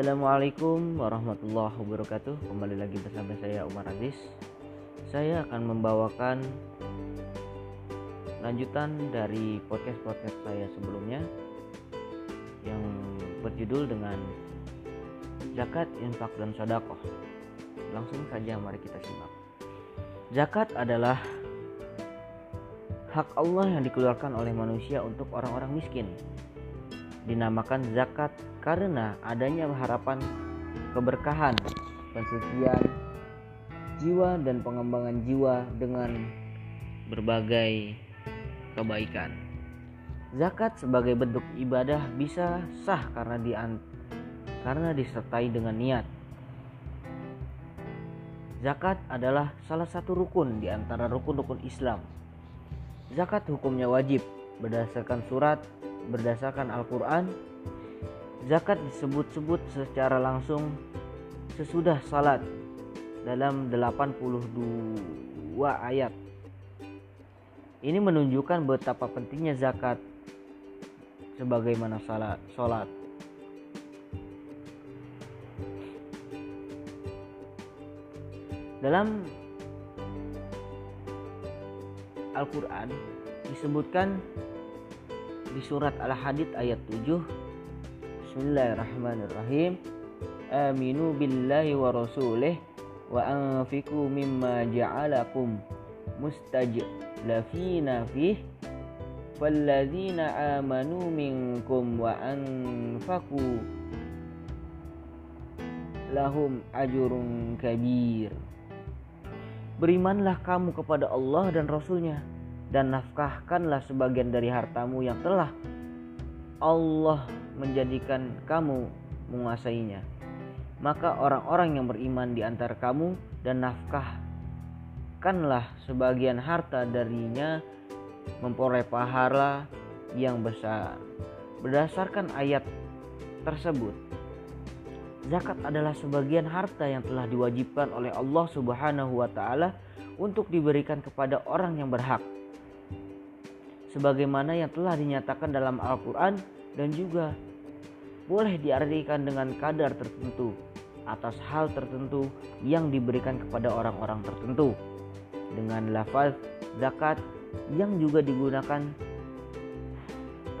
Assalamualaikum warahmatullahi wabarakatuh. Kembali lagi bersama saya Umar Aziz. Saya akan membawakan Lanjutan dari podcast-podcast saya sebelumnya Yang berjudul dengan Zakat, infak, dan sodakoh Langsung saja mari kita simak. Zakat adalah hak Allah yang dikeluarkan oleh manusia untuk orang-orang miskin. Dinamakan zakat karena adanya harapan keberkahan, pensucian jiwa dan pengembangan jiwa dengan berbagai kebaikan. Zakat sebagai bentuk ibadah bisa sah karena di karena disertai dengan niat. Zakat adalah salah satu rukun di antara rukun-rukun Islam. Zakat hukumnya wajib berdasarkan surat berdasarkan Al-Quran. Zakat disebut-sebut secara langsung sesudah salat dalam 82 ayat. Ini menunjukkan betapa pentingnya zakat sebagaimana salat, salat. Dalam Al-Quran disebutkan di surat Al-Hadid ayat 7 Bismillahirrahmanirrahim. Aminu billahi wa rasulih wa anfiku mimma ja'alakum mustajlafina fih. Falladzina amanu minkum wa anfaku lahum ajurun kabir. Berimanlah kamu kepada Allah dan Rasulnya dan nafkahkanlah sebagian dari hartamu yang telah Allah menjadikan kamu menguasainya. Maka orang-orang yang beriman di antara kamu dan nafkahkanlah sebagian harta darinya memperoleh pahala yang besar. Berdasarkan ayat tersebut, Zakat adalah sebagian harta yang telah diwajibkan oleh Allah Subhanahu wa taala untuk diberikan kepada orang yang berhak. Sebagaimana yang telah dinyatakan dalam Al-Qur'an dan juga boleh diartikan dengan kadar tertentu atas hal tertentu yang diberikan kepada orang-orang tertentu dengan lafaz zakat yang juga digunakan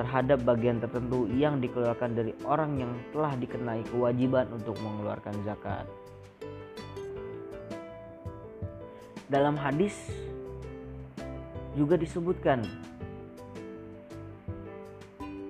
terhadap bagian tertentu yang dikeluarkan dari orang yang telah dikenai kewajiban untuk mengeluarkan zakat. Dalam hadis juga disebutkan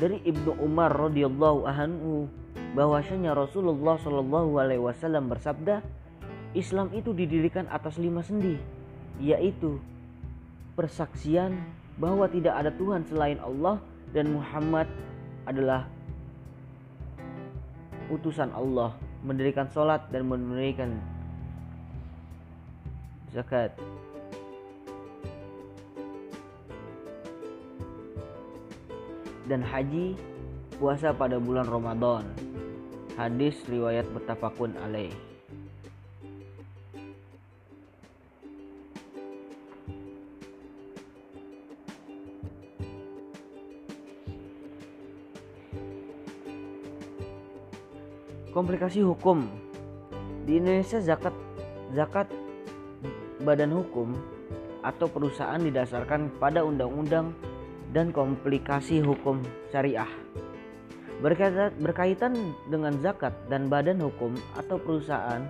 dari Ibnu Umar radhiyallahu anhu bahwasanya Rasulullah shallallahu alaihi wasallam bersabda, Islam itu didirikan atas lima sendi, yaitu persaksian bahwa tidak ada Tuhan selain Allah dan Muhammad adalah utusan Allah mendirikan sholat dan mendirikan zakat dan haji puasa pada bulan Ramadan. Hadis riwayat betafakun alaih. Komplikasi hukum. Di Indonesia zakat zakat badan hukum atau perusahaan didasarkan pada undang-undang dan komplikasi hukum syariah berkaitan, dengan zakat dan badan hukum atau perusahaan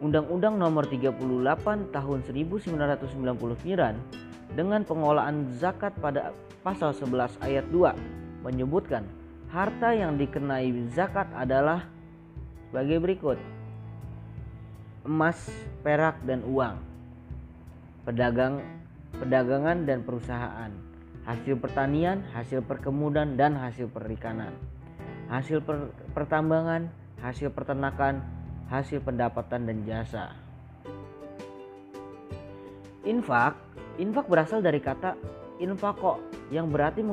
Undang-Undang Nomor 38 Tahun 1999 dengan pengolahan zakat pada pasal 11 ayat 2 menyebutkan harta yang dikenai zakat adalah sebagai berikut. Emas, perak, dan uang. Pedagang, pedagangan dan perusahaan. Hasil pertanian, hasil perkebunan dan hasil perikanan. Hasil per, pertambangan, hasil peternakan, hasil pendapatan dan jasa. Infak, infak berasal dari kata infako yang berarti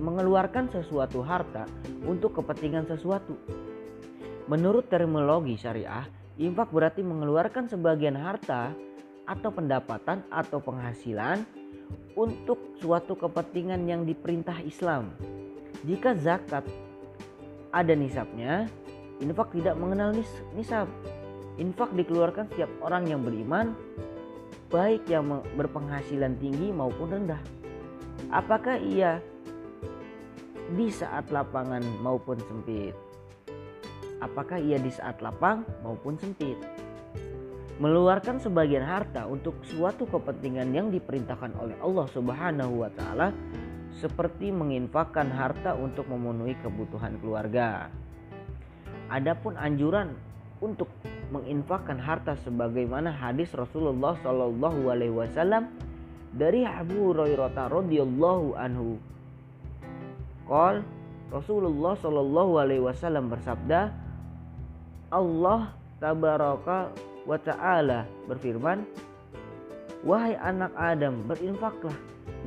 mengeluarkan sesuatu harta untuk kepentingan sesuatu. Menurut terminologi syariah, infak berarti mengeluarkan sebagian harta atau pendapatan atau penghasilan untuk suatu kepentingan yang diperintah Islam. Jika zakat ada nisabnya, Infak tidak mengenal nis nisab. Infak dikeluarkan setiap orang yang beriman, baik yang berpenghasilan tinggi maupun rendah. Apakah ia di saat lapangan maupun sempit? Apakah ia di saat lapang maupun sempit? Meluarkan sebagian harta untuk suatu kepentingan yang diperintahkan oleh Allah Subhanahu wa taala seperti menginfakkan harta untuk memenuhi kebutuhan keluarga. Adapun anjuran untuk menginfakkan harta sebagaimana hadis Rasulullah Shallallahu alaihi wasallam dari Abu Hurairah radhiyallahu anhu. Qol Rasulullah Shallallahu alaihi wasallam bersabda, Allah tabaraka wa taala berfirman, "Wahai anak Adam, berinfaklah,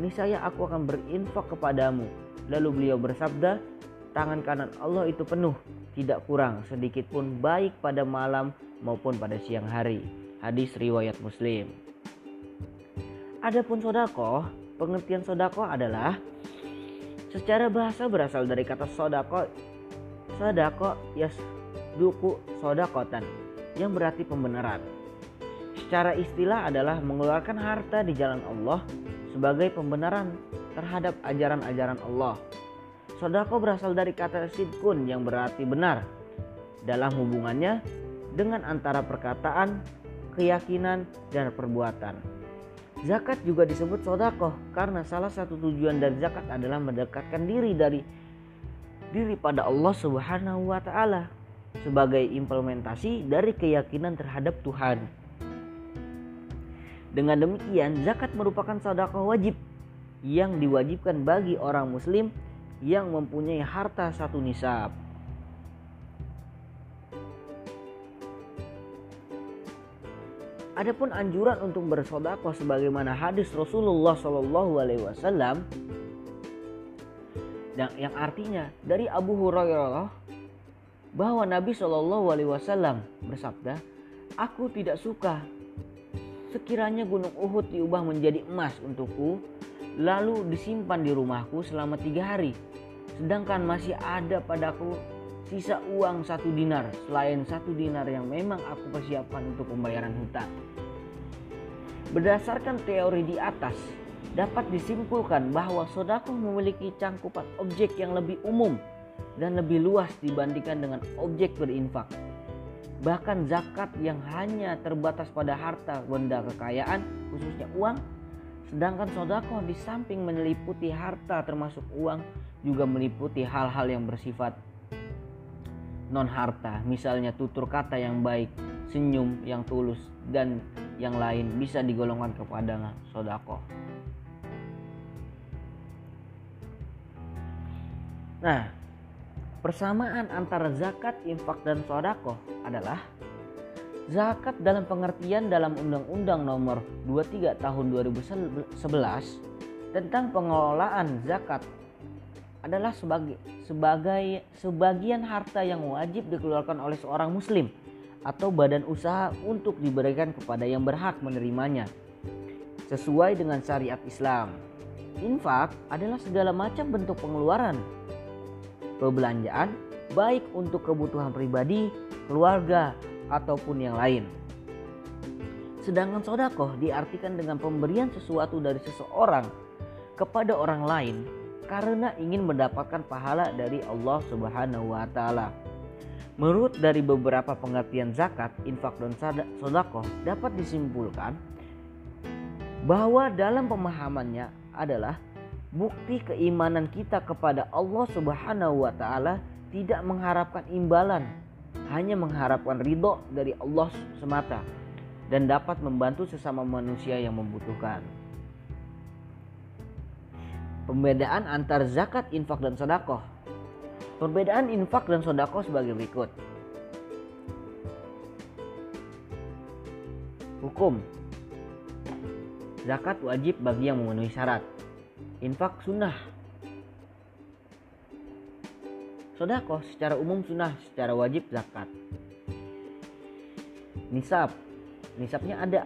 niscaya aku akan berinfak kepadamu." Lalu beliau bersabda, "Tangan kanan Allah itu penuh tidak kurang sedikit pun baik pada malam maupun pada siang hari. Hadis riwayat Muslim. Adapun sodako, pengertian sodako adalah secara bahasa berasal dari kata sodako, sodako yas duku sodakotan yang berarti pembenaran. Secara istilah adalah mengeluarkan harta di jalan Allah sebagai pembenaran terhadap ajaran-ajaran Allah Sodako berasal dari kata sidkun yang berarti benar dalam hubungannya dengan antara perkataan, keyakinan, dan perbuatan. Zakat juga disebut sodako karena salah satu tujuan dari zakat adalah mendekatkan diri dari diri pada Allah Subhanahu wa taala sebagai implementasi dari keyakinan terhadap Tuhan. Dengan demikian, zakat merupakan sodako wajib yang diwajibkan bagi orang muslim yang mempunyai harta satu nisab. Adapun anjuran untuk bersodakoh sebagaimana hadis Rasulullah Shallallahu Alaihi Wasallam yang artinya dari Abu Hurairah bahwa Nabi Shallallahu Alaihi Wasallam bersabda, aku tidak suka sekiranya gunung Uhud diubah menjadi emas untukku lalu disimpan di rumahku selama tiga hari sedangkan masih ada padaku sisa uang satu dinar selain satu dinar yang memang aku persiapkan untuk pembayaran hutang. Berdasarkan teori di atas, dapat disimpulkan bahwa sodakoh memiliki cangkupan objek yang lebih umum dan lebih luas dibandingkan dengan objek berinfak. Bahkan zakat yang hanya terbatas pada harta benda kekayaan, khususnya uang, sedangkan sodakoh di samping meliputi harta termasuk uang juga meliputi hal-hal yang bersifat non harta, misalnya tutur kata yang baik, senyum yang tulus, dan yang lain bisa digolongkan kepada sodako. Nah, persamaan antara zakat, infak, dan sodako adalah zakat dalam pengertian dalam Undang-Undang Nomor 23 Tahun 2011 tentang pengelolaan zakat adalah sebagai sebagai sebagian harta yang wajib dikeluarkan oleh seorang muslim atau badan usaha untuk diberikan kepada yang berhak menerimanya sesuai dengan syariat Islam. Infak adalah segala macam bentuk pengeluaran perbelanjaan baik untuk kebutuhan pribadi, keluarga ataupun yang lain. Sedangkan sodakoh diartikan dengan pemberian sesuatu dari seseorang kepada orang lain karena ingin mendapatkan pahala dari Allah Subhanahu wa taala. Menurut dari beberapa pengertian zakat, infak dan sodakoh dapat disimpulkan bahwa dalam pemahamannya adalah bukti keimanan kita kepada Allah Subhanahu wa taala tidak mengharapkan imbalan, hanya mengharapkan ridho dari Allah semata dan dapat membantu sesama manusia yang membutuhkan. Pembedaan antar zakat, infak, dan sodakoh. Perbedaan infak dan sodakoh sebagai berikut. Hukum Zakat wajib bagi yang memenuhi syarat. Infak sunnah. Sodakoh secara umum sunnah, secara wajib zakat. Nisab. Nisabnya ada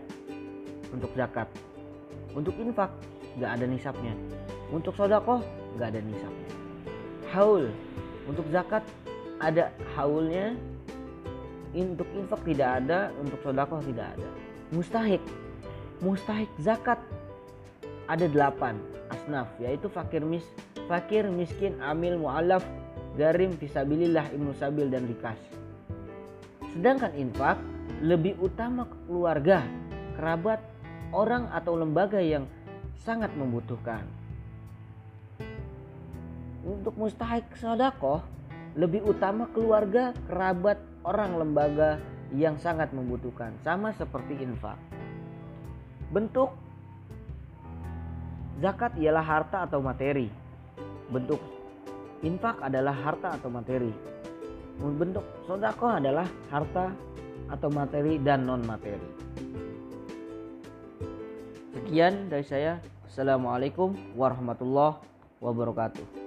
untuk zakat. Untuk infak nggak ada nisabnya. Untuk sodakoh nggak ada nisabnya. Haul untuk zakat ada haulnya untuk infak tidak ada untuk sodakoh tidak ada mustahik mustahik zakat ada delapan asnaf yaitu fakir mis fakir miskin amil mualaf garim fisabilillah ibnu sabil dan rikas. Sedangkan infak lebih utama ke keluarga kerabat orang atau lembaga yang sangat membutuhkan. Untuk mustahik sodakoh lebih utama keluarga, kerabat, orang lembaga yang sangat membutuhkan, sama seperti infak. Bentuk zakat ialah harta atau materi. Bentuk infak adalah harta atau materi. Bentuk sodakoh adalah harta atau materi dan non materi. Sekian dari saya. Assalamualaikum warahmatullahi wabarakatuh.